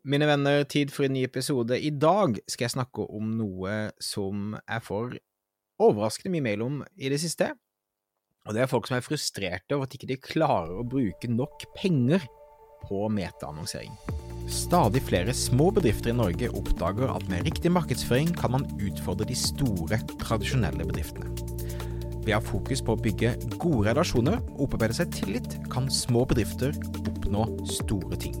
Mine venner, tid for en ny episode. I dag skal jeg snakke om noe som jeg får overraskende mye mail om i det siste. Og det er folk som er frustrerte over at ikke de klarer å bruke nok penger på metaannonsering. Stadig flere små bedrifter i Norge oppdager at med riktig markedsføring kan man utfordre de store, tradisjonelle bedriftene. Ved å ha fokus på å bygge gode relasjoner og opparbeide seg tillit, kan små bedrifter oppnå store ting.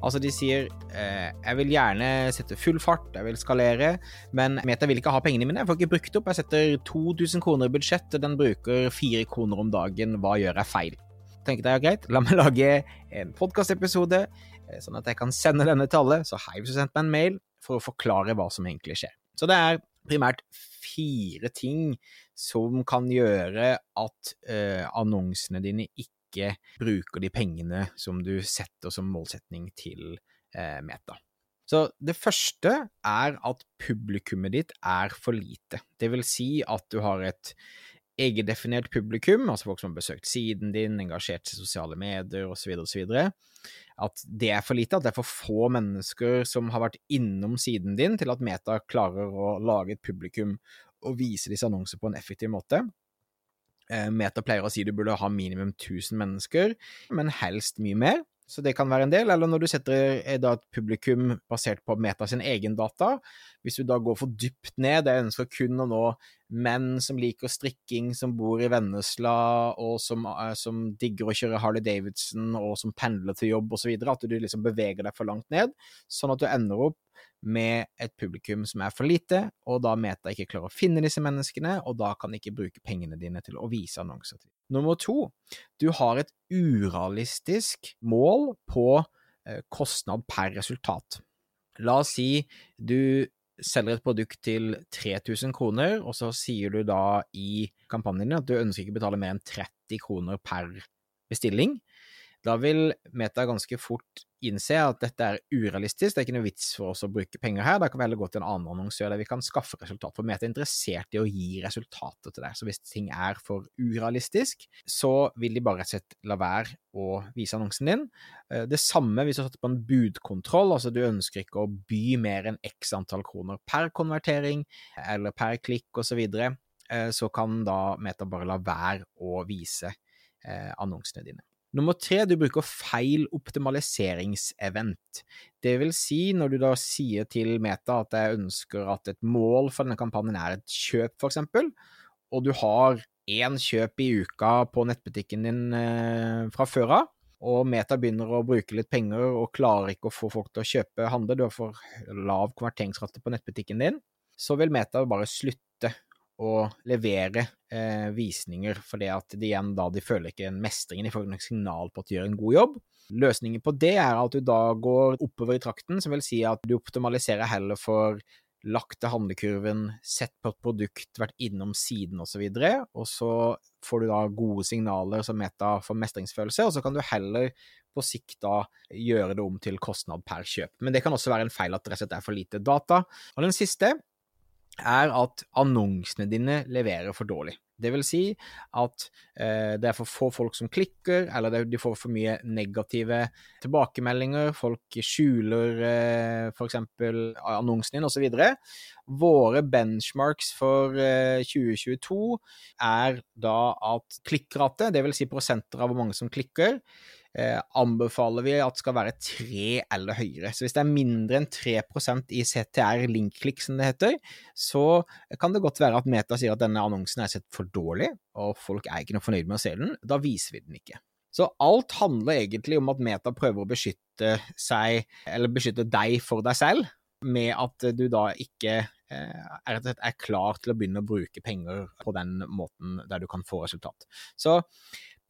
Altså, de sier eh, jeg vil gjerne sette full fart, jeg vil skalere, men Meta vil ikke ha pengene mine. Jeg får ikke brukt opp. Jeg setter 2000 kroner i budsjett, den bruker 4 kroner om dagen. Hva gjør jeg feil? Tenker jeg, greit, la meg lage en podkastepisode, eh, sånn at jeg kan sende denne til alle. Så hei hvis du sendt meg en mail for å forklare hva som egentlig skjer. Så det er primært fire ting som kan gjøre at eh, annonsene dine ikke ikke bruker de pengene som du setter som målsetning til eh, Meta. Så det første er at publikummet ditt er for lite. Det vil si at du har et egendefinert publikum, altså folk som har besøkt siden din, engasjert seg i sosiale medier osv., osv. At det er for lite, at det er for få mennesker som har vært innom siden din til at Meta klarer å lage et publikum og vise disse annonser på en effektiv måte. Eh, Meta pleier å si du burde ha minimum 1000 mennesker, men helst mye mer. Så det kan være en del. Eller når du setter et publikum basert på Meta sin egen data. Hvis du da går for dypt ned, jeg ønsker kun å nå menn som liker strikking, som bor i Vennesla, og som, uh, som digger å kjøre Harley Davidson, og som pendler til jobb osv., at du liksom beveger deg for langt ned, sånn at du ender opp med et publikum som er for lite, og da Meta ikke klarer å finne disse menneskene, og da kan ikke bruke pengene dine til å vise annonser til. Nummer to, du har et urealistisk mål på eh, kostnad per resultat. La oss si du selger et produkt til 3000 kroner, og så sier du da i kampanjen din at du ønsker ikke å betale mer enn 30 kroner per bestilling. Da vil Meta ganske fort innse at dette er urealistisk, det er ikke noe vits for oss å bruke penger her, da kan vi heller gå til en annen annonsør der vi kan skaffe resultat, for Meta er interessert i å gi resultater til deg. Så hvis ting er for urealistisk, så vil de bare rett og slett la være å vise annonsen din. Eh, det samme hvis du har satt på en budkontroll, altså du ønsker ikke å by mer enn x antall kroner per konvertering eller per klikk osv., så, videre, så kan da Meta bare la være å vise eh, annonsene dine. Nummer tre, du bruker feil optimaliseringsevent. Det vil si, når du da sier til Meta at jeg ønsker at et mål for denne kampanjen er et kjøp, for eksempel, og du har én kjøp i uka på nettbutikken din eh, fra før av, og Meta begynner å bruke litt penger og klarer ikke å få folk til å kjøpe handle, du har for lav konverteringsrate på nettbutikken din, så vil Meta bare slutte å levere eh, visninger, fordi at de igjen da de føler ikke en mestringen, de får ikke signal på at de gjør en god jobb. Løsningen på det er at du da går oppover i trakten, som vil si at du optimaliserer heller for lagt til handlekurven, sett på et produkt, vært innom siden osv., og, så og så får du da gode signaler som meta for mestringsfølelse, og så kan du heller på sikt da gjøre det om til kostnad per kjøp. Men det kan også være en feil at det rett og slett er for lite data. Og den siste er at annonsene dine leverer for dårlig. Det vil si at eh, det er for få folk som klikker, eller de får for mye negative tilbakemeldinger, folk skjuler eh, f.eks. annonsen din osv. Våre benchmarks for eh, 2022 er da at klikkrate, vil si prosenter av hvor mange som klikker, eh, anbefaler vi at skal være tre eller høyere. Så hvis det er mindre enn 3% i CTR link-klikk, som det heter, så kan det godt være at Meta sier at denne annonsen er sett for dårlig, og folk er ikke noe fornøyd med å se den. Da viser vi den ikke. Så alt handler egentlig om at Meta prøver å beskytte seg, eller beskytte deg for deg selv, med at du da ikke eh, er, er klar til å begynne å bruke penger på den måten der du kan få resultat. Så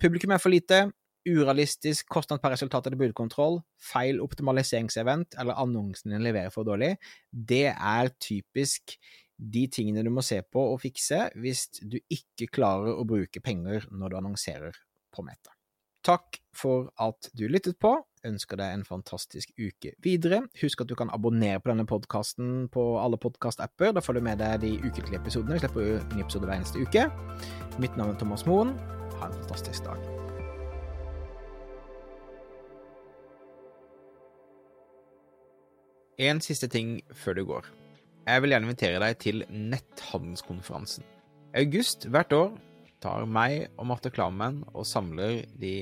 publikum er for lite, urealistisk kostnad per resultat eller budkontroll, feil optimaliseringsevent eller annonsen din leverer for dårlig, det er typisk de tingene du må se på og fikse hvis du ikke klarer å bruke penger når du annonserer på Meta. Takk for at du lyttet på. Ønsker deg en fantastisk uke videre. Husk at du kan abonnere på denne podkasten på alle podkast-apper. Da får du med deg de ukentlige episodene. Vi slipper ny episode hver eneste uke. Mitt navn er Thomas Moen. Ha en fantastisk dag. En siste ting før du går. Jeg vil gjerne invitere deg til netthandelskonferansen. I august hvert år tar meg og Marte Klammen og samler de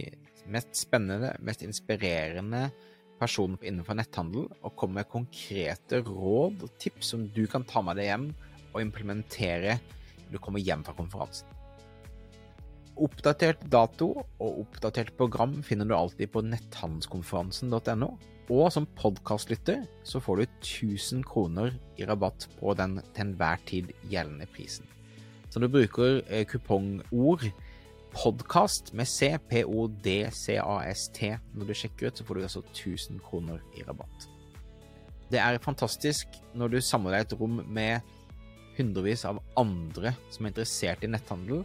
mest spennende, mest inspirerende personene innenfor netthandel, og kommer med konkrete råd og tips som du kan ta med deg hjem og implementere når du kommer hjem fra konferansen. Oppdatert dato og oppdatert program finner du alltid på netthandelskonferansen.no. Og som podkastlytter så får du 1000 kroner i rabatt på den til enhver tid gjeldende prisen. Så du bruker eh, kupongord podkast med C, P-O-D-C-A-S-T når du sjekker ut, så får du altså 1000 kroner i rabatt. Det er fantastisk når du samler deg et rom med hundrevis av andre som er interessert i netthandel.